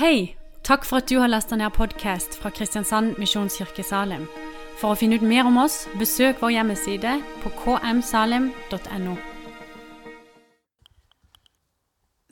Hei! Takk for at du har lasta ned podkast fra Kristiansand Misjonskirke Salim. For å finne ut mer om oss, besøk vår hjemmeside på kmsalim.no.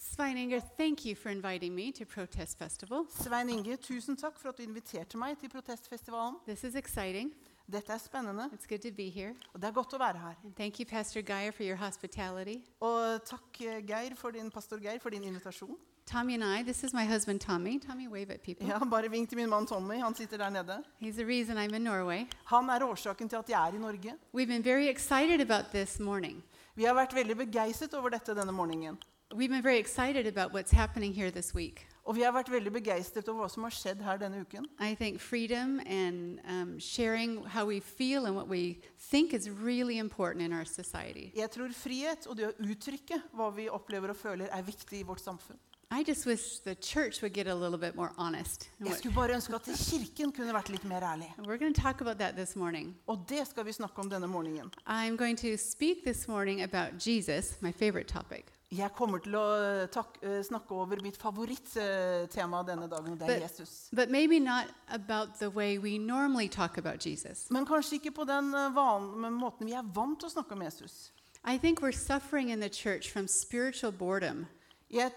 Svein Inger, thank you for inviting me to Protest Festival. Svein Inge, tusen takk for at du inviterte meg til protestfestivalen. This is exciting. Dette er spennende, It's good to be here. og det er godt å være her. And thank you, Pastor Geir, for your hospitality. Og takk, eh, Geir, for din, pastor Geir, for din invitasjon. Tommy and I, this is my husband Tommy. Tommy, wave at people. Ja, bare vink til min mann Tommy, han sitter der nede. He's the reason I'm in Norway. Han er årsaken til at jeg er i Norge. We've been very excited about this morning. Vi har vært veldig begeistret over dette denne morgenen. We've been very excited about what's happening here this week. Og vi har vært veldig begeistret over hva som har skjedd her denne uken. I think freedom and um, sharing how we feel and what we think is really important in our society. Jeg tror frihet og det å uttrykke hva vi opplever og føler, er viktig i vårt samfunn. I just wish the church would get a little bit more honest. Jeg skulle bare ønske at kirken kunne vært litt mer ærlig. We're going to talk about that this morning. Og det skal vi snakke om denne morgenen. I'm going to speak this morning about Jesus, my favorite topic. Jeg kommer til å tak eh, snakke over mitt favorittema denne dagen, og det er But- Jesus. But maybe not about the way we normally talk about Jesus. Men kanskje ikke på den eh, van med måten vi er vant til å snakke om Jesus. I think we're suffering in the church from spiritual boredom. Jeg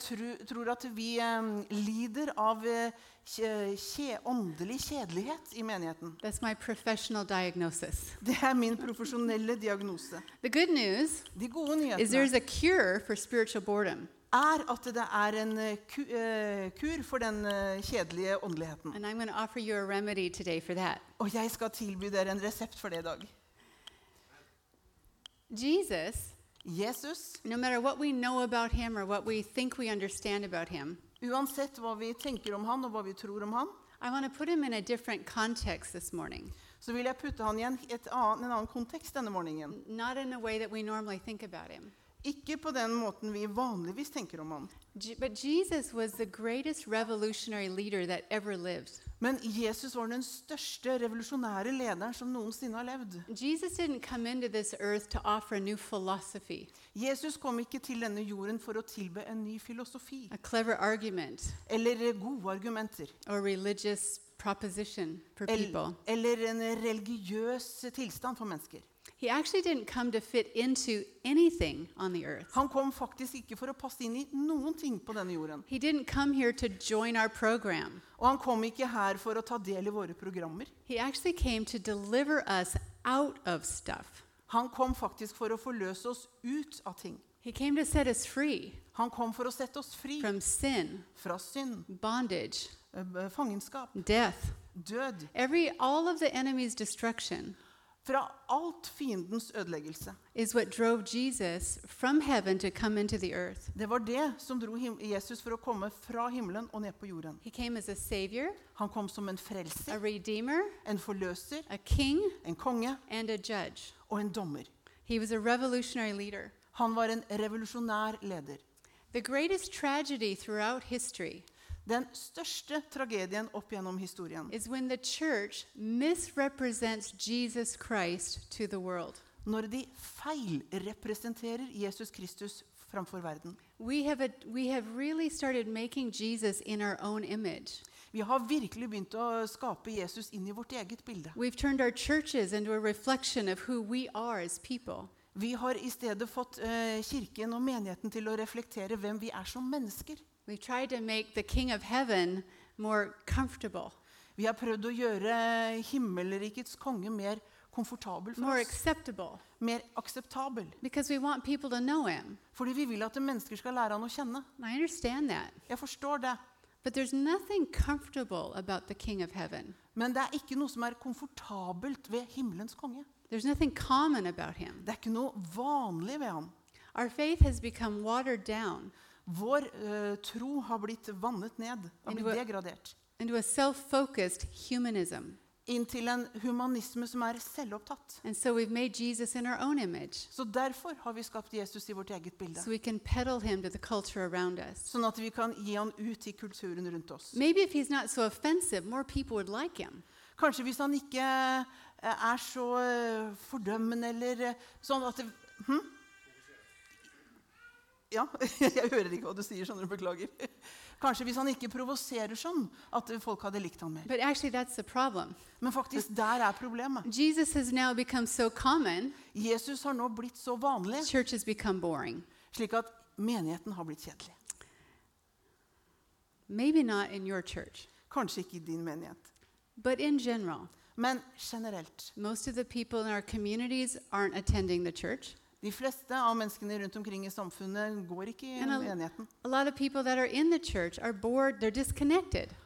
tror at vi eh, lider av eh, åndelig kjedelighet i menigheten. That's my professional diagnosis. Det er min profesjonelle diagnose. The good news De gode nyhetene er at det er en eh, ku, kur for den kjedelige åndeligheten. And I'm offer you a today for that. Og jeg skal tilby dere en resept for det i dag. Jesus, Jesus, no matter what we know about him or what we think we understand about him, uansett hva vi tenker om han og hva vi tror om han, I want to put him in a different context this morning. så vil jeg putte han i en, et annen, en annen kontekst denne morgenen. Not in a way that we normally think about him. Ikke på den måten vi vanligvis tenker om han. Je- But Jesus was the greatest revolutionary leader that ever lived. Men Jesus var den største revolusjonære lederen som noensinne har levd. Jesus didn't come into this earth to offer a new philosophy, Jesus kom ikke til denne jorden for å tilbe en ny filosofi argument, eller gode argumenter or religious proposition for people. eller en religiøs tilstand for mennesker. He actually didn't come to fit into anything on the earth. Han kom faktisk ikke for å passe inn i noen ting på denne jorden. He didn't come here to join our program. Og han kom ikke her for å ta del i våre programmer. He actually came to deliver us out of stuff. Han kom faktisk for å forløse oss ut av ting. He came to set us free Han kom for å sette oss fri from sin, fra synd, bondage, eh, fangenskap, death, død, every all of the enemy's destruction. Fra alt fiendens ødeleggelse. is what drove Jesus from heaven to come into the earth. Det var det som dro Jesus for å komme fra himmelen og ned på jorden. He came as a savior, Han kom som en a redeemer, en forløser, a king, en konge and a judge. og en dommer. He was a revolutionary leader. Han var en revolusjonær leder. The greatest tragedy throughout history Den største tragedien opp gjennom historien is when the church misrepresents Jesus Christ to the world. når de feilrepresenterer Jesus Kristus framfor verden. We have, a, we have really started making Jesus in our own image. Vi har virkelig begynt å skape Jesus inn i vårt eget bilde. We've turned our churches into a reflection of who we are as people. Vi har i stedet fått uh, kirken og menigheten til å reflektere hvem vi er som mennesker. We've tried to make the King of Heaven more comfortable, Vi har prøvd å gjøre himmelrikets konge mer komfortabel for more oss. acceptable, Mer akseptabel. because we want people to know Him. Fordi vi vil at mennesker skal lære han å kjenne. I understand that. Jeg forstår det. But there's nothing comfortable about the King of Heaven. Men det er ikke noe som er komfortabelt ved himmelens konge. There's nothing common about Him. Det er ikke noe vanlig ved ham. Our faith has become watered down Vår uh, tro har blitt vannet ned, har blitt degradert. into a self focused humanism. Inn til en humanisme som er selvopptatt. So we've made Jesus in our own image Så derfor har vi skapt Jesus i vårt eget bilde. so we can peddle Him to the culture around us. Sånn at vi kan gi han ut i kulturen rundt oss. Maybe if He's not so offensive, more people would like Kanskje hvis han ikke eh, er så eh, fordømmende eller sånn at det, hm? Ja, jeg hører ikke hva du sier, skjønner du. Beklager. Kanskje hvis han ikke provoserer sånn, at folk hadde likt han mer. But actually, that's the problem. Men faktisk, der er problemet. Jesus has now become so common, Jesus har nå blitt så vanlig, church has become boring. slik at menigheten har blitt kjedelig. Maybe not in your church, Kanskje ikke i din menighet, but in general. men generelt. Most of the people in our communities aren't attending the church. De fleste av menneskene rundt omkring i samfunnet går ikke i menigheten. A lot of people that are in the church are bored.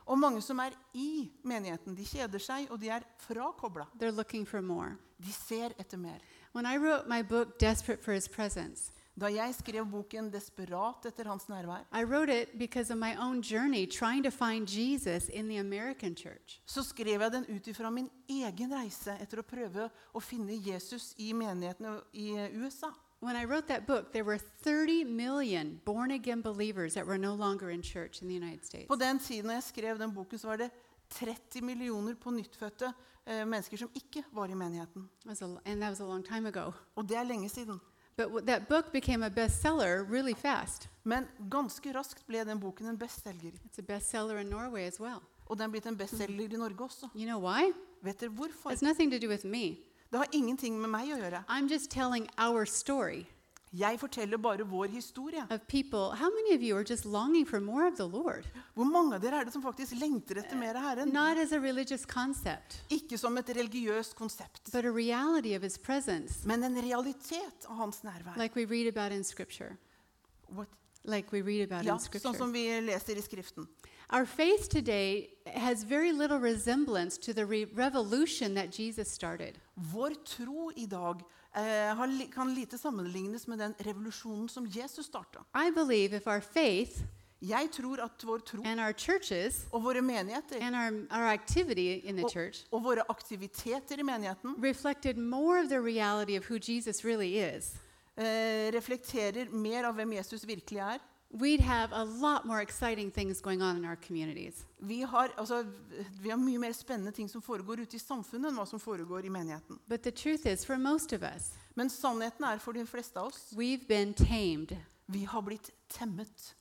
Og mange som er i menigheten, de kjeder seg, og de er frakobla. They're looking for more. De ser etter mer. When I wrote my book, Desperate for His Presence, Da jeg skrev boken 'Desperat etter hans nærvær', I wrote it because of my own journey trying to find Jesus in the American church. så skrev jeg den ut ifra min egen reise etter å prøve å finne Jesus i menighetene i USA. When I wrote that book, there were 30 million born again believers that were no longer in church in the United States. På den tiden jeg skrev den boken, så var det 30 millioner på nyttfødte eh, mennesker som ikke var i menigheten. That was a- and that was a long time ago. Og det er lenge siden. But that book became a bestseller really fast. Men ganske raskt ble den boken en bestselger. It's a bestseller in Norway as well. Og den er blitt en bestselger i Norge også. You know why? Vet dere hvorfor? It's nothing to do with me. Det har ingenting med meg å gjøre. I'm just telling our story Jeg forteller bare vår historie. of people. How many of you are just longing for more of the Lord? Hvor mange av dere er det som faktisk lengter etter mer av Herren? Not as a religious concept, Ikke som et religiøst konsept, but a reality of His presence, men en realitet av hans nærvær. like we read about in Scripture. What? Like we read about Ja, in sånn som vi leser i Skriften. Our faith today has very little resemblance to the re- revolution that Jesus started. Vår tro i dag kan lite sammenlignes med den revolusjonen som Jesus starta. I believe if our faith Jeg tror at vår tro churches og våre menigheter our, our og, church og våre aktiviteter i menigheten reflected more of the reality of who Jesus really is, eh, reflekterer mer av hvem Jesus virkelig er. We'd have a lot more exciting things going on in our communities. Vi har, altså, vi har mye mer spennende ting som foregår ute i samfunnet enn hva som foregår i menigheten. But the truth is, for most of us, Men sannheten er for de fleste av oss we've been tamed. vi har blitt temmet.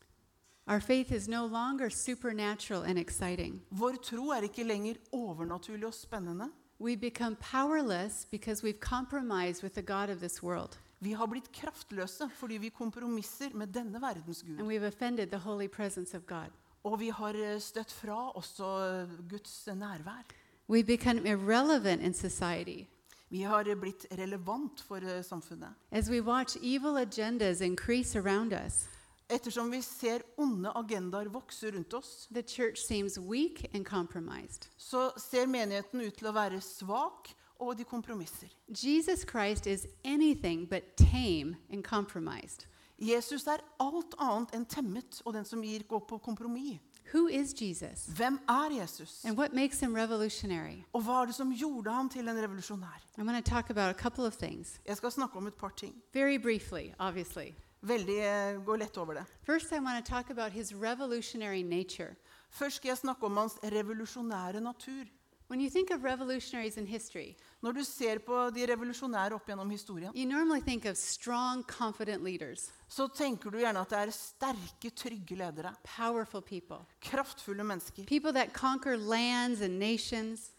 Our faith is no longer supernatural and exciting. Vår tro er ikke lenger overnaturlig og spennende. We become powerless because we've compromised with the God of this world. Vi har blitt kraftløse fordi vi kompromisser med denne verdens Gud. we've offended the holy presence of God. Og vi har eh, støtt fra også eh, Guds nærvær. We've become irrelevant in society. Vi har eh, blitt relevant for eh, samfunnet. As we watch evil agendas increase around us, Ettersom vi ser onde agendaer vokse rundt oss, the church seems weak and compromised. så ser menigheten ut til å være svak, og de kompromisser. Jesus Christ is anything but tame and compromised. Jesus er alt annet enn temmet og den som gir gå på kompromiss. Who is Jesus? Hvem er Jesus? And what makes him revolutionary? Og hva er det som gjorde ham til en revolusjonær? I'm going to talk about a couple of things. Jeg skal snakke om et par ting. Very briefly, obviously. Veldig eh, Gå lett over det. First, I want to talk about his revolutionary nature. Først skal jeg snakke om hans revolusjonære natur. When you think of revolutionaries in history, Når du ser på de revolusjonære opp gjennom historien, you normally think of strong, confident leaders, så tenker du gjerne at det er sterke, trygge ledere. powerful people, Kraftfulle mennesker. people that conquer lands and nations,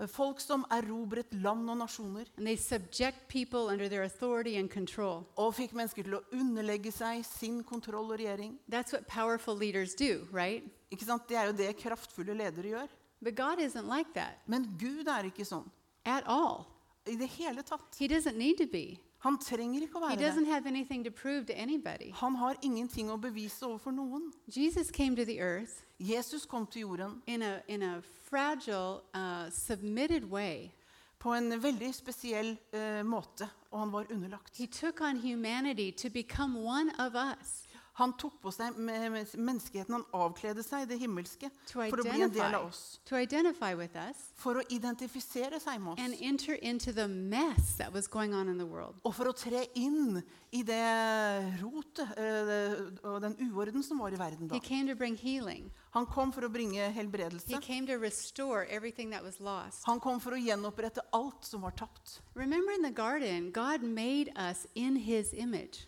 Eh, Folk som erobret land og nasjoner. and they subject people under their authority and control. Og fikk mennesker til å underlegge seg sin kontroll og regjering. That's what powerful leaders do, right? Ikke sant? Det er jo det kraftfulle ledere gjør. But God isn't like that Men Gud er ikke sånn. at all. I det hele tatt. He doesn't need to be. Han trenger ikke å He være doesn't det. have anything to prove to anybody. Han har ingenting å bevise overfor noen. Jesus came to the earth Jesus kom til jorden in a, in a fragile, uh, submitted way. på en veldig spesiell eh, måte, og han var underlagt. He took on humanity to become one of us, Han tok på seg menneskeheten, han avkledde seg det himmelske for å bli en del av oss. us For å identifisere seg med oss. Og for å tre inn i det rotet eh, og den uorden som var i verden da. Han kom for å bringe helbredelse. Han kom for å gjenopprette alt som var tapt. Remember in the garden, God made us in his image.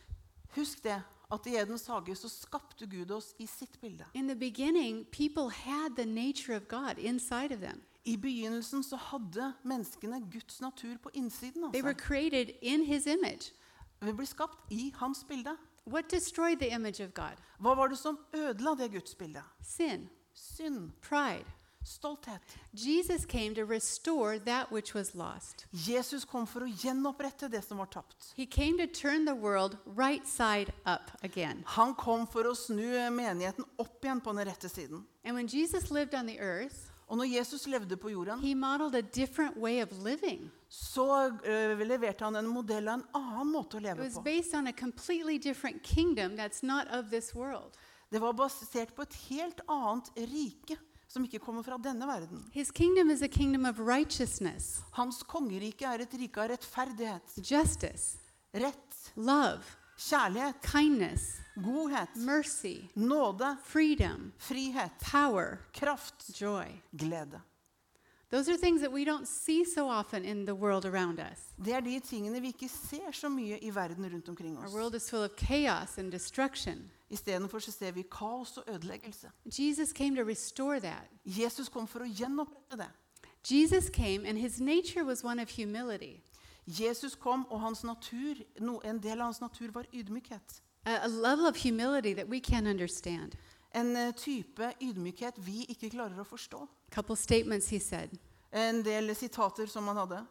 Husk det. At i Edens hage så skapte Gud oss i sitt bilde. In the beginning, people had the nature of God inside of them. I begynnelsen så hadde menneskene Guds natur på innsiden av They were seg. created in His image. Vi ble skapt i hans bilde. What destroyed the image of God? Hva var det som ødela det gudsbildet? Sin, Synd, pride. Stolthet. Jesus came to restore that which was lost. Jesus kom for å gjenopprette det som var tapt. He came to turn the world right side up again. Han kom for å snu menigheten opp igjen på den rette siden. And when Jesus lived on the earth, Og når Jesus levde på jorden, he modeled a different way of living. så uh, leverte han en modell av en annen måte å It leve was på. based on a completely different kingdom that's not of this world. Det var basert på et helt annet rike som ikke kommer fra denne verden. His kingdom is a kingdom of righteousness, Hans kongerike er et rike av rettferdighet, justice, rett, love, kjærlighet, kindness, godhet, mercy, nåde, freedom, frihet, power, kraft, joy. glede. Those are things that we don't see so often in the world around us. Det er de tingene vi ikke ser så mye i verden rundt omkring Our oss. world is full of chaos and destruction. Istedenfor så ser vi kaos og ødeleggelse. Jesus came to restore that. Jesus kom for å gjenopprette det. Jesus came, and his nature was one of humility, Jesus kom, og hans natur, no, en del av hans natur var ydmykhet. a, a level of humility that we can't understand. En eh, type ydmykhet vi ikke klarer å forstå. Said En del sitater som han hadde.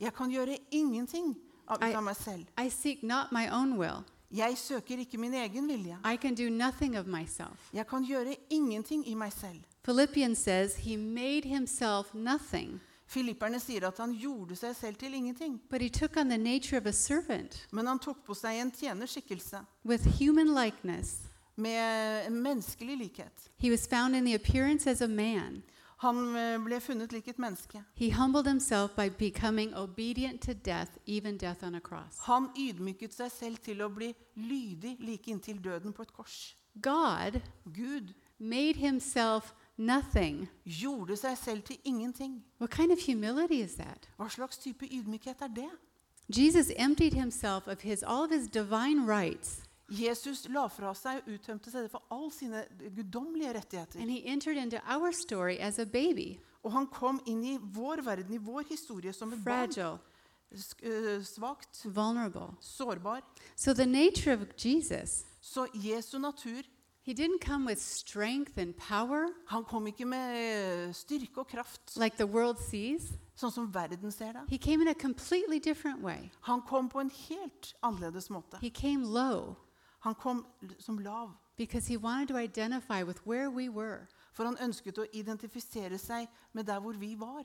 Jeg kan gjøre ingenting av, I- av meg selv. I seek not my own will. Jeg søker ikke min egen vilje. I can do nothing of myself. Jeg kan gjøre ingenting i meg selv. Philippians says he made himself nothing, Filipperne sier at han gjorde seg selv til ingenting. servant Men han tok på seg en tjenerskikkelse med menneskelig likhet. Han eh, ble funnet lik et menneske. Death, death. Han ydmyket seg selv til å bli lydig like inntil døden på et kors. God Gud made himself nothing. gjorde seg selv til ingenting. What kind of humility is that? Hva slags type ydmykhet er det? Jesus emptied himself of his all of his divine rights Jesus la fra seg og uttømte seg for alle sine guddommelige rettigheter. and he entered into our story as a baby, Og han kom inn i vår verden, i vår historie, som et barn. fragile, sk- øh, Svakt, vulnerable. sårbar. So the nature of Jesus, Så Jesu natur he didn't come with strength and power Han kom ikke med øh, styrke og kraft, like the world sees. sånn som verden ser det. He came in a completely different way. Han kom på en helt annerledes måte. He came low Han kom l- som lav, because he wanted to identify with where we were. for han ønsket å identifisere seg med der hvor vi var.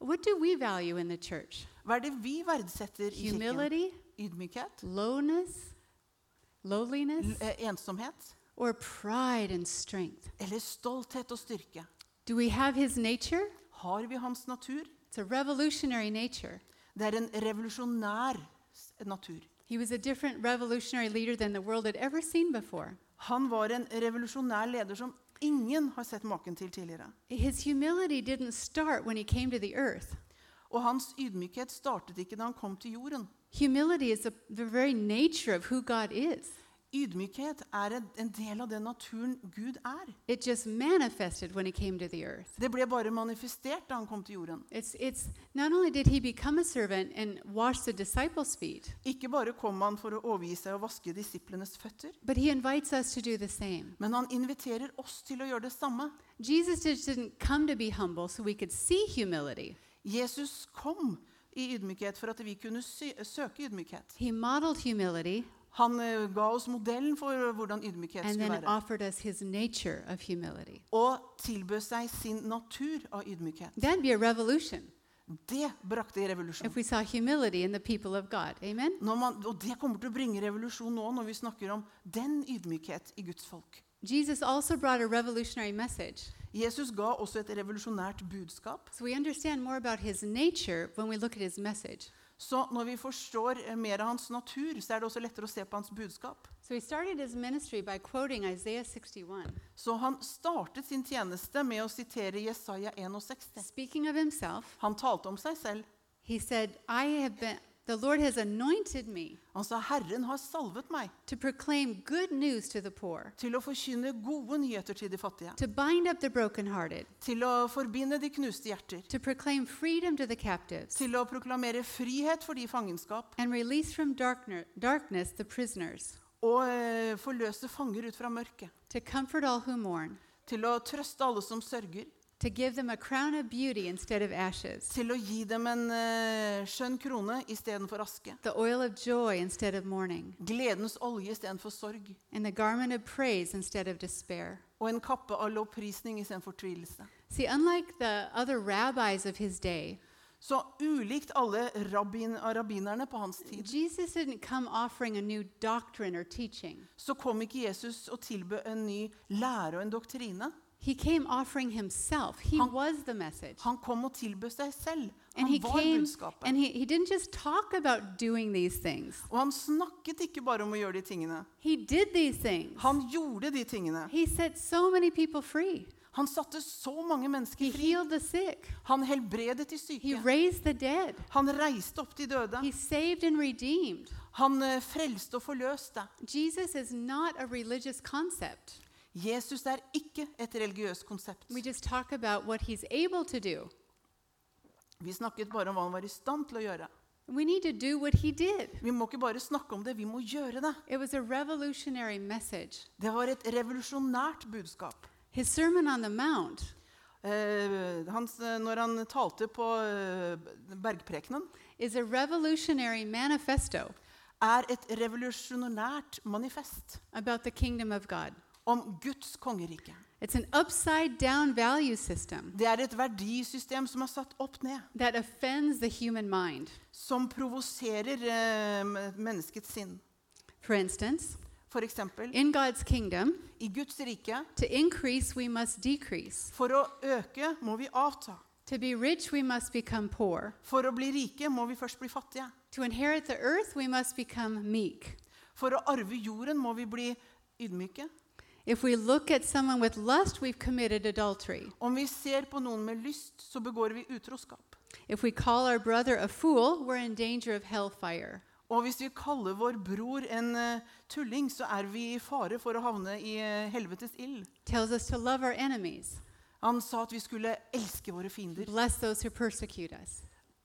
What do we value in the church? Hva er det vi verdsetter i kirken? Humility, Ydmykhet? lowness, lowliness, L- eh, Ensomhet? Or pride and strength? Eller stolthet og styrke? Do we have his nature? Har vi hans natur? It's a revolutionary nature. Det er en revolusjonær natur. He was a different revolutionary leader than the world had ever seen before. Han var en revolusjonær leder som ingen har sett maken til tidligere. His humility didn't start when he came to the earth. Og hans ydmykhet startet ikke da han kom til jorden. Humility is the, the very nature of who God is. Ydmykhet er en- del av den naturen Gud er. It just manifested when he came to the earth. Det ble bare manifestert da han kom til jorden. It's, it's not only did he become a servant and wash the disciples' feet, Ikke bare kom han for å overgi seg og vaske disiplenes føtter, but he invites us to do the same. men han inviterer oss til å gjøre det samme. Jesus didn't come to be humble so we could see humility. Jesus kom i ydmykhet for at vi kunne sø søke ydmykhet. He modeled humility Han eh, ga oss modellen for hvordan ydmykhet skulle være. Og tilbød seg sin natur av ydmykhet. Det brakte revolusjon. Når man, og det kommer til å bringe revolusjon nå når vi snakker om den ydmykhet i Guds folk. Jesus also brought a revolutionary message. Jesus ga også et revolusjonært budskap. So we understand more about his nature when we look at his message. Så når vi forstår eh, mer av hans natur, så er det også lettere å se på hans budskap. So he started his ministry by quoting Isaiah 61. Så han startet sin tjeneste med å sitere Jesaja 61. Himself, Han talte om seg selv. he said, I have been The Lord has anointed me sa, 'Herren har salvet meg to proclaim good news to the poor, til å forkynne gode nyheter til de fattige', to bind up the brokenhearted, til å forbinde de knuste hjerter, to proclaim freedom to the captives, til å proklamere frihet for de i fangenskap, and release from darkner, darkness the prisoners, og uh, forløse fanger ut fra mørket, to comfort all who mourn, til å trøste alle som sørger, to give them a crown of beauty instead of ashes, til å gi dem en uh, skjønn krone istedenfor aske, the oil of joy instead of mourning, gledens olje istedenfor sorg, and the garment of praise instead of despair. og en kappe av lovprisning istedenfor tvilelse. See, unlike the other rabbis of his day, Så ulikt alle rabbin, rabbinerne på hans tid, Jesus didn't come offering a new doctrine or teaching. så kom ikke Jesus og tilbød en ny lære og en doktrine. He came offering himself. He Han- was the message. Han kom og tilbød seg selv. And Han he var came budskapet. and he, he didn't just talk about doing these things. Og han snakket ikke bare om å gjøre de tingene. He did these things. Han gjorde de tingene. He set so many people free. Han satte så mange mennesker fri. Han helbredet de syke. Han reiste opp de døde. He saved and redeemed. Han eh, frelste og forløste. Jesus Jesus er ikke et religiøst konsept. We just talk about what he's able to do. Vi snakket bare om hva han var i stand til å gjøre. We need to do what he did. Vi må ikke bare snakke om det, vi må gjøre det. It was a revolutionary message. Det var et revolusjonært budskap. His Sermon on the Mount Uh, hans, eh, når han talte på uh, bergprekenen, is a revolutionary manifesto er et revolusjonært manifest about the kingdom of God. Om Guds kongerike. It's an upside down value system Det er et verdisystem som er satt opp ned, that offends the human mind. som provoserer eh, menneskets sinn. For instance, For eksempel, in God's kingdom, i Guds rike, to increase, we must decrease. for å øke må vi avta. To be rich, we must become poor. For å bli rike må vi først bli fattige. To inherit the earth, we must become meek. For å arve jorden må vi bli ydmyke. If we look at someone with lust, we've committed adultery. Om vi ser på noen med lyst, så begår vi utroskap. If we call our brother a fool, we're in danger of hellfire. Og hvis vi kaller vår bror en uh, tulling, så er vi i fare for å havne i uh, helvetes ild. Tells us to love our enemies, Han sa at vi skulle elske våre fiender,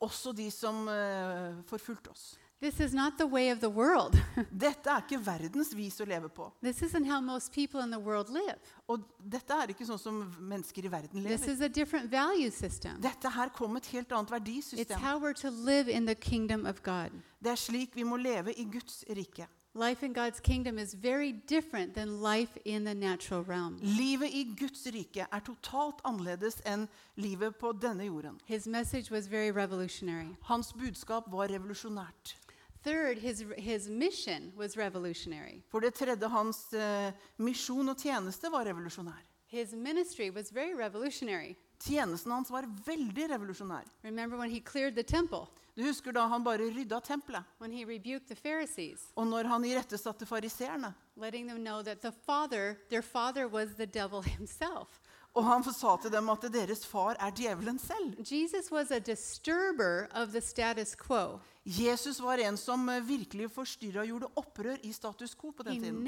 også de som uh, forfulgte oss. This is not the way of the world. Dette er ikke verdens vis å leve på. this isn't how most people in the world live. Og dette er ikke sånn som mennesker i verden This lever. is a different value system. Dette her kom et helt annet It's verdisystem. how we're to live in the kingdom of God. Det er slik vi må leve i Guds rike. Life in God's kingdom is very different than life in the natural realm. Livet i Guds rike er totalt annerledes enn livet på denne jorden. His message was very revolutionary. Hans budskap var revolusjonært. Third, his, his mission was revolutionary. For det tredje, hans uh, misjon og tjeneste var revolusjonær. His ministry was very revolutionary. Tjenesten hans var veldig revolusjonær. Remember when he cleared the temple, Du husker da han bare rydda tempelet, when he rebuked the Pharisees, og når han irettesatte fariseerne. letting them know that the father, their father was the devil himself. Og han sa til dem at deres far er djevelen selv. Jesus was a disturber of the status quo. Jesus var en som eh, virkelig forstyrra og gjorde opprør i status quo på den tiden.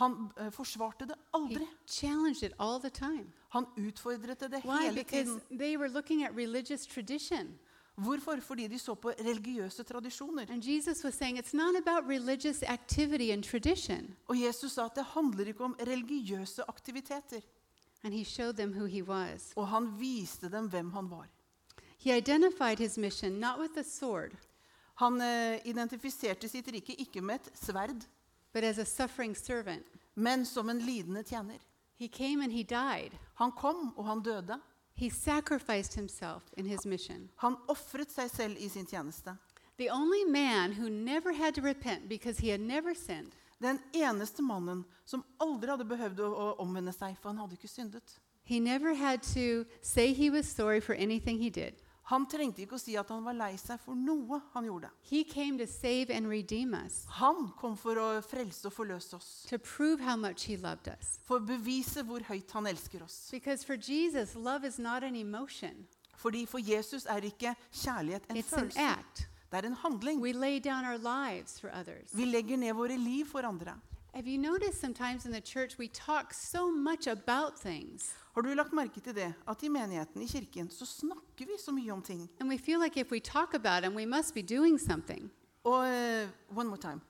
Han eh, forsvarte det aldri. Han utfordret det hele tiden. Hvorfor? Fordi de så på religiøse tradisjoner. Og Jesus sa at det handler ikke om religiøse aktiviteter. Og han viste dem hvem han var. He identified his mission not with a sword, Han eh, identifiserte sitt rike ikke med et sverd, but as a suffering servant. men som en lidende tjener. He came and he died. Han kom, og han døde. He sacrificed himself in his mission. Han ofret seg selv i sin tjeneste. The only man who never had to repent because he had never sinned Den eneste mannen som aldri hadde behøvd å, å omvende seg, for han hadde ikke syndet. He never had to say he was sorry for anything he did. Han trengte ikke å si at han var lei seg for noe han gjorde. He came to save and redeem us, Han kom for å frelse og forløse oss. to prove how much he loved us. For å bevise hvor høyt han elsker oss. Because for Jesus, love is not an emotion, Fordi for Jesus er ikke kjærlighet en it's an følelse. act. Det er en handling. We lay down our lives for others. Vi legger ned våre liv for andre. Have you noticed sometimes in the church we talk so much about things Har du lagt merke til det? At i menigheten, i kirken, så snakker vi så mye om ting. and we feel like if we talk about them, we must be doing something? Og eh, one more time.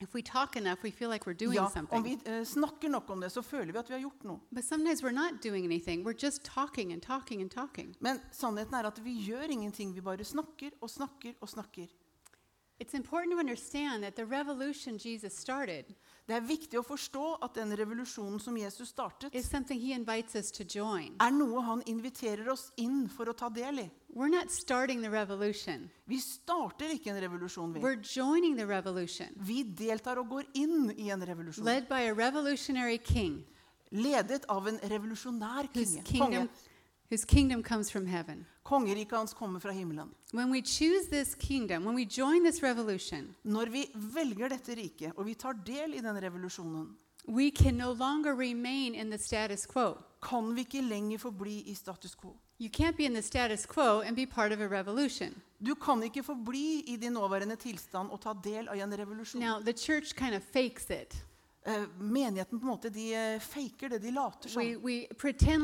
If we talk enough, we feel like we're doing Ja, om something. vi eh, snakker nok om det, så føler vi at vi har gjort noe. But sometimes we're not doing anything. We're just talking and talking and talking. Men sannheten er at vi gjør ingenting. Vi bare snakker og snakker og snakker. Det er viktig å forstå at den revolusjonen som Jesus startet, er noe han inviterer oss inn for å ta del i. Vi starter ikke en revolusjon, vi. Vi deltar og går inn i en revolusjon. Ledet av en revolusjonær konge. Whose kingdom comes from heaven. Kongeriket hans kommer fra himmelen. Kingdom, Når vi velger dette riket, og vi tar del i den revolusjonen, no kan vi ikke lenger forbli i status quo. You can't be in the status quo and be part of a revolution. Du kan ikke forbli i din nåværende tilstand og ta del av en revolusjon. Now, the church kind of fakes it. Eh, menigheten på en måte, de eh, faker det. De later som. We, we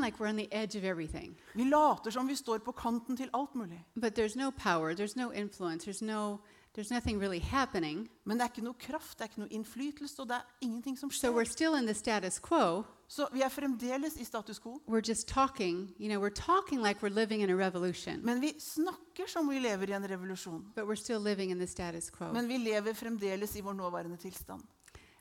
like we're on the edge of everything. Vi later som vi står på kanten til alt mulig. No power, no there's, no, there's really. Men det er ikke noe kraft, det er ikke noe innflytelse, og det er ingenting som skjer. still in the. Så vi er fremdeles i status quo. Talking, you know, like we're living in a revolution, Men vi snakker som vi lever i en revolusjon. but we're still living in the status quo. Men vi lever fremdeles i vår nåværende tilstand.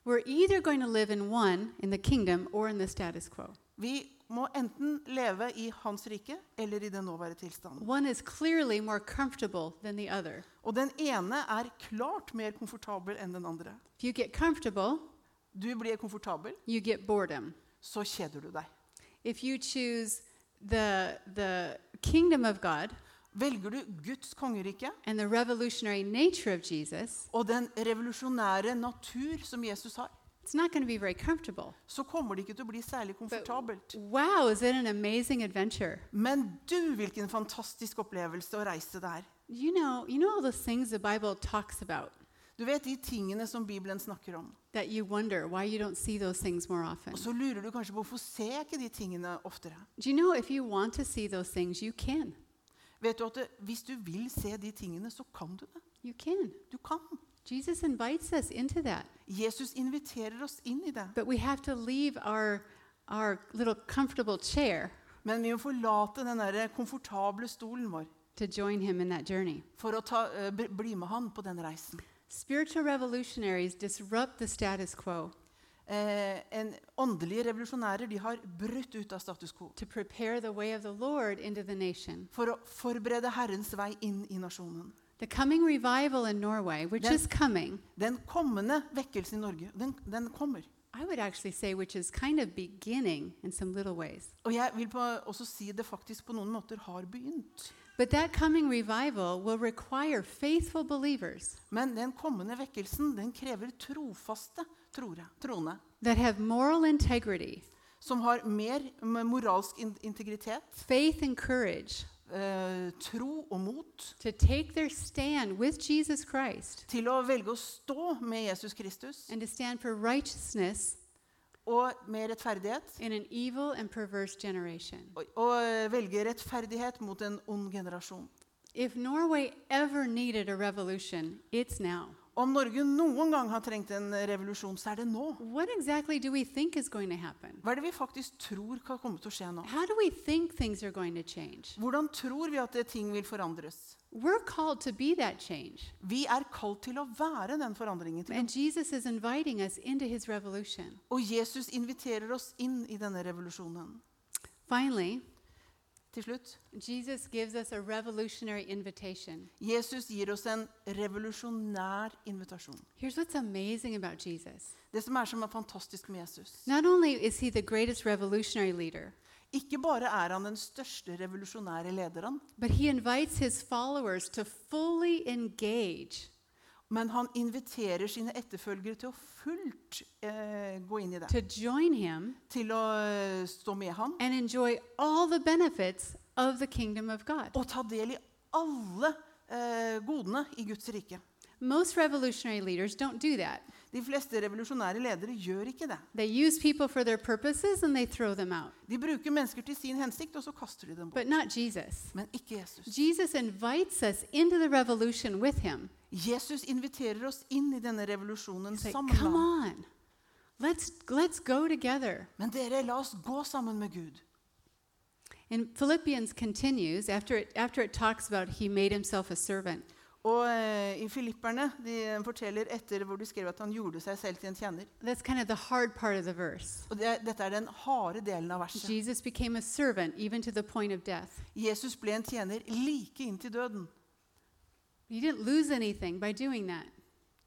We're either going to live in one, in the kingdom, or in the status quo. Vi må enten leve i Hans rike eller i den nåværende tilstanden. One is clearly more comfortable than the other. Og den ene er klart mer komfortabel enn den andre. If you get comfortable, Du blir komfortabel, you get boredom. så kjeder du deg. If you choose the, the kingdom of God Velger du Guds kongerike and the revolutionary nature of Jesus, og den revolusjonære natur som Jesus har, it's not going to be very comfortable. så kommer det ikke til å bli særlig komfortabelt. Wow, is it an amazing adventure? Men du, hvilken fantastisk opplevelse å reise det er. You know, you know all those things the Bible talks about Du vet de tingene som Bibelen snakker om. that you wonder why you don't see those things more often. Og så lurer du kanskje på hvorfor ser jeg ikke de tingene oftere. Do you know if you want to see those things, you can. Vet du at det, Hvis du vil se de tingene, så kan du det. You can. Du kan. Jesus invites us into that. Jesus inviterer oss inn i det. But we have to leave our, our little comfortable chair Men vi må forlate den der komfortable stolen vår to join him in that journey. for å ta, eh, bli- bli med han på den reisen. Spiritual revolutionaries disrupt the status quo Eh, en åndelige revolusjonærer de har brutt ut av status quo to prepare the way of the Lord into the nation. for å forberede Herrens vei inn i nasjonen. The coming revival in Norway, which den, is coming, Den kommende vekkelsen i Norge, den, den kommer. I would actually say, which is kind of beginning in some little ways. Og jeg vil på, også si det faktisk på noen måter har begynt. But that coming revival will require faithful believers Men den kommende vekkelsen den krever trofaste troende. that have moral integrity, Som har mer moralsk integritet, faith, and courage Uh, tro og mot to take their stand with Jesus Christ til å velge å stå med Jesus Kristus and to stand for righteousness og med rettferdighet. in an evil and perverse generation. Og, og eh, velge rettferdighet mot en ond generasjon. If Norway ever needed a revolution, it's now. Om Norge noen gang har trengt en revolusjon, så er det nå. What exactly do we think is going to happen? Hva er det vi faktisk tror kan komme til å skje nå? How do we think things are going to change? Hvordan tror vi at ting vil forandres? We're called to be that change. Vi er kalt til å være den forandringen. til And Jesus is inviting us into his revolution. Og Jesus inviterer oss inn i denne revolusjonen. Finally, Til slutt, Jesus gives us a revolutionary invitation. Jesus gir oss en revolusjonær invitasjon. Here's what's amazing about Jesus. Det som er som er fantastisk med Jesus. Not only is he the greatest revolutionary leader, Ikke bare er han den største revolusjonære lederen, but he invites his followers to fully engage, men han inviterer sine etterfølgere til å fullt eh, gå inn i det. to join him, Til å eh, stå med ham and enjoy all the benefits of the kingdom of God. og ta del i alle eh, godene i Guds rike. Most revolutionary leaders don't do that. De fleste revolusjonære ledere gjør ikke det. They use people for their purposes and they throw them out. De bruker mennesker til sin hensikt, og så kaster de dem bort. But not Jesus. Men ikke Jesus. Jesus invites us into the revolution with him. Jesus inviterer oss inn i denne revolusjonen like, sammen come on, let's, let's go together. Men dere, la oss gå sammen med Gud. And Philippians continues after it, after it talks about he made himself a servant. Og eh, i Filipperne de forteller etter hvor de skrev at han gjorde seg selv til en tjener. That's kind of the hard part of the verse. Og det, Dette er den harde delen av verset. Jesus became a servant even to the point of death. Jesus ble en tjener like inntil døden. He didn't lose anything by doing that.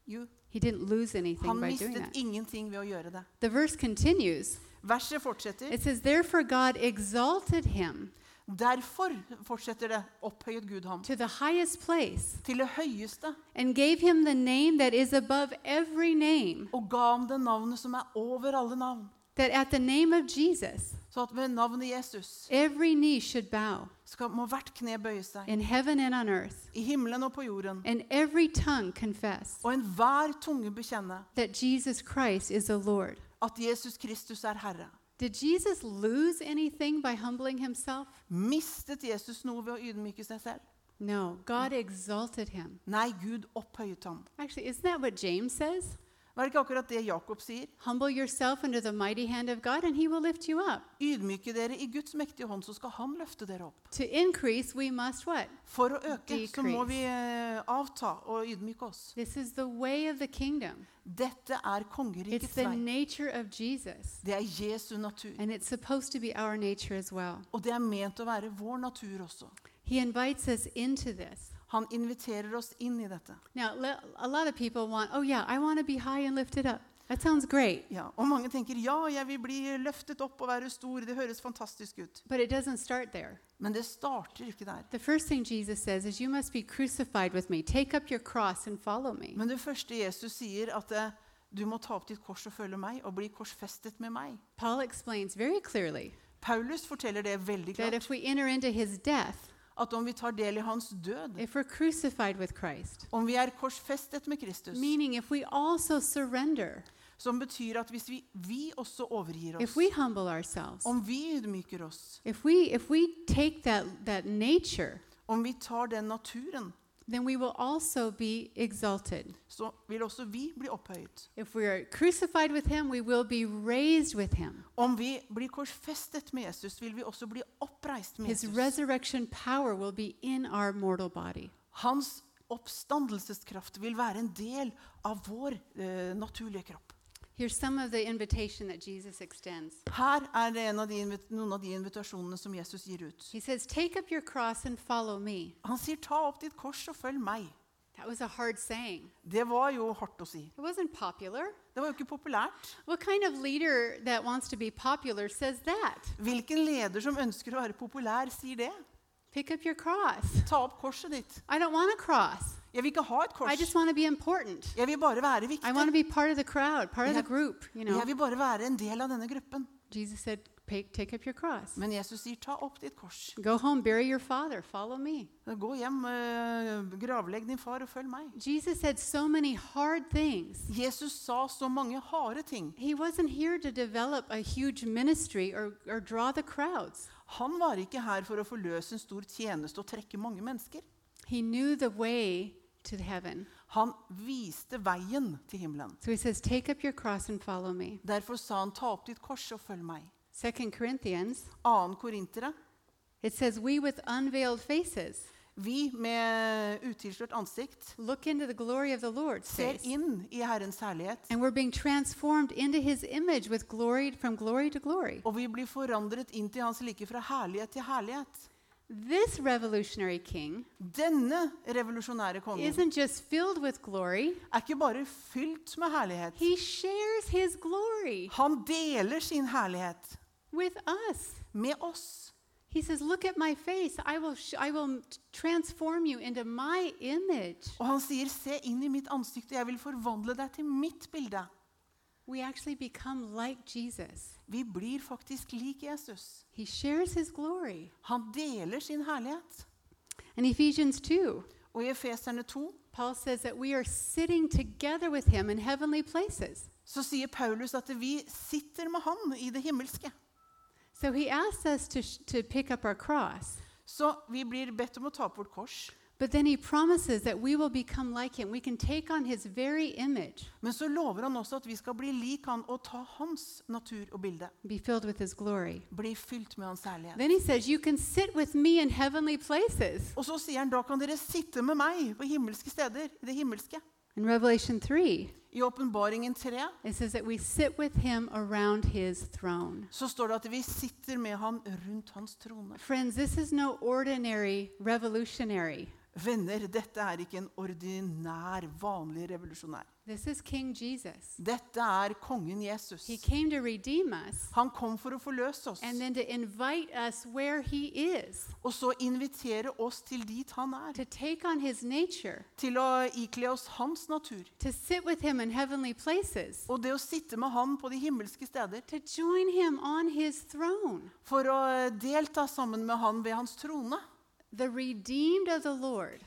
Jo, He didn't lose anything han by doing mistet that. ingenting ved å gjøre det. The verse continues. Verset fortsetter. It says, Therefore God exalted him Derfor fortsetter det opphøyet Gud ham to the highest place til det høyeste and gave him the name that is above every name, og ga ham det navnet som er over alle navn. that at the name of Jesus Så at ved navnet Jesus every knee should bow skal, må hvert kne bøye seg. in heaven and on earth, I himmelen og på jorden. and every tongue confess Og enhver tunge bekjenne that Jesus Christ is the Lord. at Jesus Kristus er Herre. Did Jesus lose anything by humbling himself? Mistet Jesus noe ved å ydmyke seg selv? No, God exalted him. Nei, Gud opphøyet ham. Actually, isn't that what James says? Var det ikke akkurat det Jakob sier? Humble yourself under the mighty hand of God, and he will lift you up. Ydmyke dere i Guds mektige hånd, så skal han løfte dere opp. To increase, we must what? For å øke så må vi eh, avta og ydmyke oss. This is the way of the kingdom. Dette er It's kongerikets the vei. nature of Jesus. Det er Jesu natur. And it's supposed to be our nature as well. Og det er ment å være vår natur også. He invites us into this. Han inviterer oss inn i dette. Now, a lot of people want, oh, yeah, I want to be high and lifted up. That sounds great. Ja, og mange tenker ja, jeg vil bli løftet opp og være stor. Det høres fantastisk ut. But it doesn't start there. Men det starter ikke der. The first thing Jesus says is, You must be crucified with me. Take up your cross and follow me. Men det første Jesus sier, at eh, du må ta opp ditt kors og følge meg, og bli korsfestet med meg. Paul explains very clearly Paulus forteller det veldig that klart. if we enter into his death, At om vi tar del i hans død, if we're crucified with Christ, om vi er korsfestet med Kristus, meaning if we also surrender, som betyr at hvis vi, vi også overgir if oss, we humble ourselves, om vi ydmyker oss, if we if we take that that nature, om vi tar den naturen, then we will also be exalted. så vil også vi bli opphøyet. If we are crucified with him, we will be raised with him. Om vi blir korsfestet med Jesus, vil vi også bli oppreist med His Jesus. resurrection power will be in our mortal body. Hans oppstandelseskraft vil være en del av vår eh, naturlige kropp. Here's some of the invitation that Jesus extends. Her er det av de, noen av de invitasjonene som Jesus gir ut. He says, Take up your cross and follow me. Han sier 'ta opp ditt kors og følg meg'. That was a hard saying. Det var jo hardt å si. It wasn't popular. Det var jo ikke populært. What kind of leader that wants to be popular says that? Hvilken leder som ønsker å være populær, sier det? Pick up your cross. Ta opp korset ditt. I don't want a cross. Jeg vil ikke ha et I kors. just want to be important. Jeg vil bare være I viktig. want to be part of the crowd, part of the group, you know. Jeg vil bare være en del av denne gruppen. Jesus said, Take up your cross. Men Jesus sier 'ta opp ditt kors'. Go home, bury your father, follow me. Gå hjem, eh, gravlegg din far og følg meg. Jesus said so many hard things. Jesus sa så mange harde ting. He wasn't here to develop a huge ministry or, or draw the crowds. Han var ikke her for å forløse en stor tjeneste og trekke mange mennesker. He knew the way to heaven. Han viste veien til himmelen. So he says, Take up your cross and follow me. Derfor sa han 'ta opp ditt kors og følg meg'. Second Corinthians, 2. Korintere. it says, We with unveiled faces Vi med utilslørt ansikt look into the glory of the Lord, ser inn i Herrens herlighet. And we're being transformed into his image with glory from glory to glory. Og vi blir forandret inn til hans like fra herlighet til herlighet. This revolutionary king Denne revolusjonære kongen isn't just filled with glory, er ikke bare fylt med herlighet. he shares his glory Han deler sin herlighet with us. med oss. He says, Look at my face. I will, I will transform you into my image. Og han sier, 'Se inn i mitt ansikt, og jeg vil forvandle deg til mitt bilde'. We actually become like Jesus. Vi blir faktisk lik Jesus. He shares his glory. Han deler sin herlighet. In Ephesians 2, Og i Efeserne 2 Paul says that we are sitting together with him in heavenly places. så sier Paulus at vi sitter med ham i det himmelske. So he asks us to, to pick up our cross. Så vi blir bedt om å ta vårt kors. But then he promises that we will become like him. We can take on his very image, Men så lover han også at vi skal bli lik han og ta hans natur og bilde. be filled with his glory. Bli fylt med hans herlighet. Then he says, You can sit with me in heavenly places. Og så sier han da kan dere sitte med meg på himmelske steder. i det himmelske. In Revelation 3, I åpenbaringen 3 it says that we sit with him around his throne. så står det at vi sitter med han rundt hans trone. Friends, this is no ordinary revolutionary. Venner, dette er ikke en ordinær, vanlig revolusjonær. This is King Jesus. Dette er kongen Jesus. He came to redeem us Han kom for å forløse oss. and then to invite us where he is, Og så invitere oss til dit han er. to take on his nature, Til å ikle oss hans natur. to sit with him in heavenly places, Og det å sitte med han på de himmelske steder. to join him on his throne. For å delta sammen med han ved hans trone. The redeemed of the Lord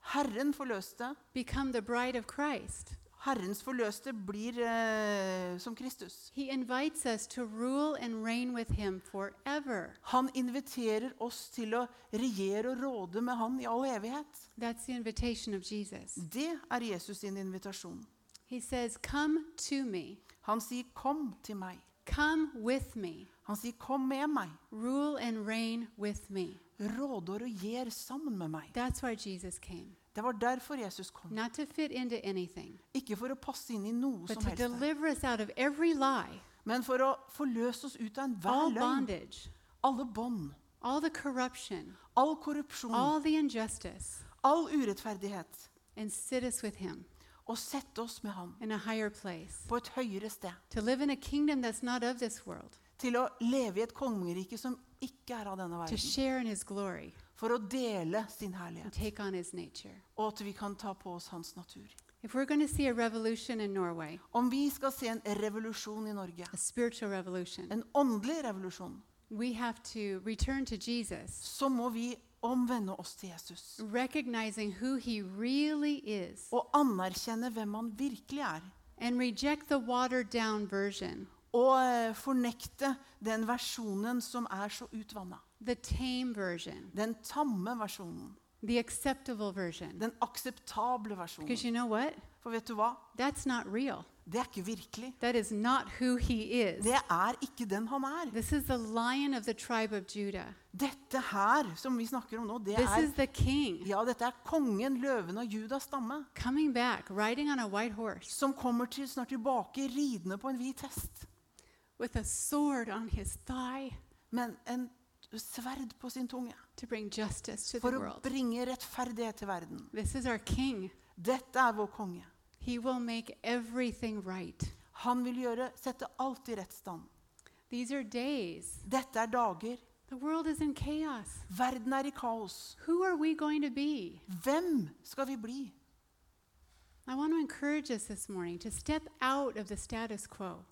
Herren forløste. become the bride of Christ. Herrens forløste blir eh, som Kristus. He invites us to rule and reign with him forever. Han inviterer oss til å regjere og råde med han i all evighet. That's the invitation of Jesus. Det er Jesus sin invitasjon. He says, Come to me, Han sier 'kom til meg'. come with me, Han sier 'kom med meg'. rule and reign with me. Råde og gir sammen med meg. That's why Jesus came. Det var derfor Jesus kom. Not to fit into anything, Ikke for å passe inn i noe but som to helst, deliver us out of every lie, men for å forløse oss ut av enhver all løgn. bondage, Alle bånd, all the corruption, all korrupsjon, all the injustice, all urettferdighet. and sit us with him Og sette oss med ham in a higher place. på et høyere sted. To live in a kingdom that's not of this world, Til å leve i et kongerike som ikke er av denne verden. For å dele sin herlighet. Og at vi kan ta på oss hans natur. If we're going to see a revolution in Norway, Om vi skal se en revolusjon i Norge, a spiritual revolution, en åndelig revolusjon, we have to return to Jesus, så må vi omvende oss til Jesus. recognizing who he really is, Og anerkjenne hvem han virkelig er. and reject the watered down version, Og eh, fornekte den versjonen som er så utvanna. the tame version, Den tamme versjonen. the acceptable version. Den akseptable versjonen. Because you know what? For vet du hva? That's not real. Det er ikke virkelig. That is not who he is. Det er ikke den han er. This is the lion of the tribe of Judah. Dette her som vi snakker om nå, det This is er the king ja, dette er kongen, løven av Judas stamme, coming back, riding on a white horse som kommer til snart tilbake ridende på en hvit hest. With a sword on his thigh Men en sverd på sin tunge. to bring justice to For å world. bringe rettferdighet til verden. This is our king. Dette er vår konge. He will make everything right. Han vil gjøre, sette alt i rett stand. These are days. Dette er dager. The world is in chaos. Verden er i kaos. Who are we going to be? Hvem skal vi bli?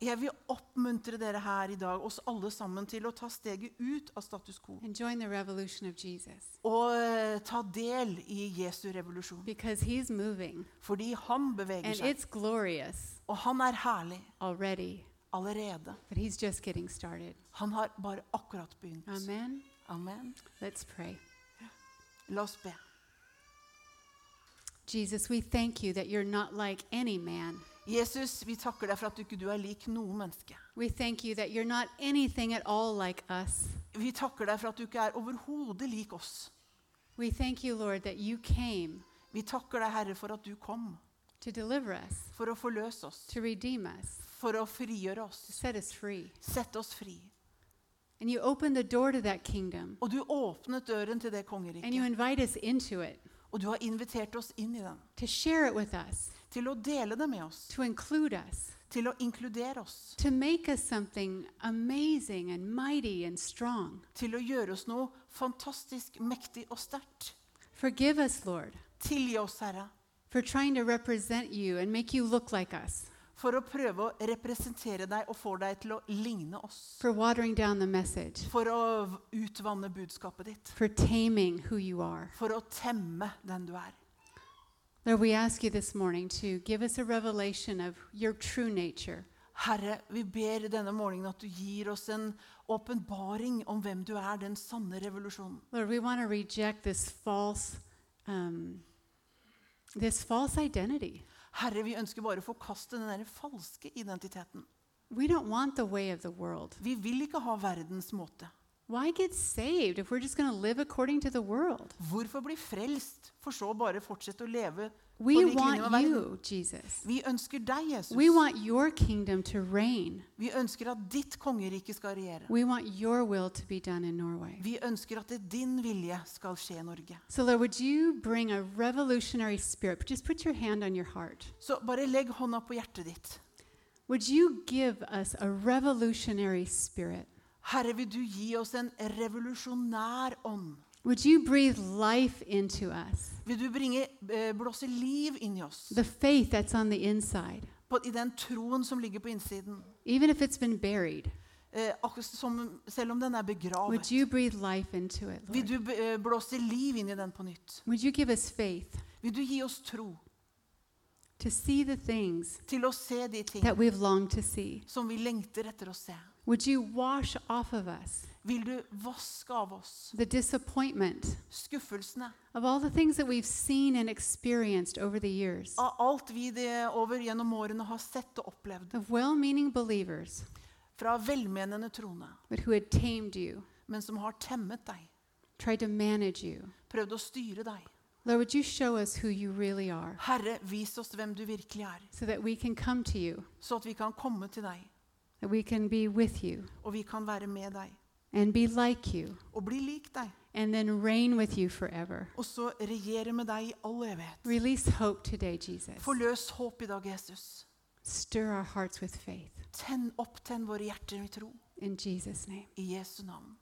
Jeg vil oppmuntre dere her i dag, oss alle sammen, til å ta steget ut av status quo. and join the revolution of Jesus Og eh, ta del i Jesu revolusjon. because he's moving Fordi han beveger and seg. it's glorious Og han er herlig already, allerede. but he's just getting started. Han har bare akkurat begynt. Amen. Amen. Let's pray. La oss be. Jesus, we thank you that you're not like any man. Jesus, vi takker deg for at du ikke du er lik noe menneske. We thank you that you're not anything at all like us. Vi takker deg for at du ikke er overhodet lik oss. We thank you, Lord, that you came Vi takker deg, Herre, for at du kom to deliver us, for å forløse oss, to redeem us, for å frigjøre to set us free. sette oss fri. And you opened the door to that kingdom Og du åpnet døren til det and you kongeriket. invite us into it Og du har invitert oss inn i den. to share it with us, Til å dele det med oss. to include us, Til å inkludere oss. to make us something amazing and mighty and strong. Til å gjøre oss noe fantastisk mektig og sterkt. Forgive us, Lord, Tilgi oss, Herre, for trying to represent you and make you look like us, for å prøve å representere deg og få deg til å ligne oss. for message, For å utvanne budskapet ditt. For å temme den du er. Lord, we ask you this morning to give us a revelation of your true nature. Herre, vi ber denne morgenen at du gir oss en åpenbaring om hvem du er, den sanne revolusjonen. Lord, we want to reject this false, um, this false identity. Herre, vi ønsker bare å forkaste den der falske identiteten. We don't want the way of the world. Vi vil ikke ha verdens måte. Why get saved if we're just going to live according to the world? Hvorfor bli frelst, for så bare fortsette å leve We want you, Jesus. Vi ønsker deg, Jesus. We want your kingdom to reign. Vi ønsker at ditt kongerike skal regjere. We want your will to be done in Norway. Vi ønsker at din vilje skal skje i Norge. So, Lord, would you bring a revolutionary spirit? Just put your hand on your heart. Så bare legg hånda på hjertet ditt. Would you give us a revolutionary spirit? Herre, vil du gi oss en revolusjonær ånd? Would you breathe life into us? Vil du bringe, eh, blåse liv inn i oss? The faith that's on the inside, På, I den troen som ligger på innsiden. even if it's been buried. Eh, som, selv om den er Would begravet. you breathe life into it, Vil du eh, blåse liv inn i den på nytt? Would you give us faith Vil du gi oss tro to see the things til å se de ting that we've longed to see? som vi lengter etter å se? Would you wash off of us Vil du vaske av oss the disappointment skuffelsene of all the things that we've seen and experienced over the years? av alt vi det over gjennom årene har sett og opplevd Of well meaning believers, fra velmenende troende, but who had tamed you, men som har temmet deg, tried to manage you. prøvd å styre deg. Lord, would you show us who you really are Herre, vis oss hvem du virkelig er, so that we can come to you, så at vi kan komme til deg, we can be with you og vi kan være med deg, and be like you, og bli lik deg, and then reign with you forever? og så regjere med deg i all evighet. Release hope today, Jesus. Forløs håp i dag, Jesus. Stir our hearts with faith. Tenn, opptenn våre hjerter i tro. In Jesus' name. I Jesu navn.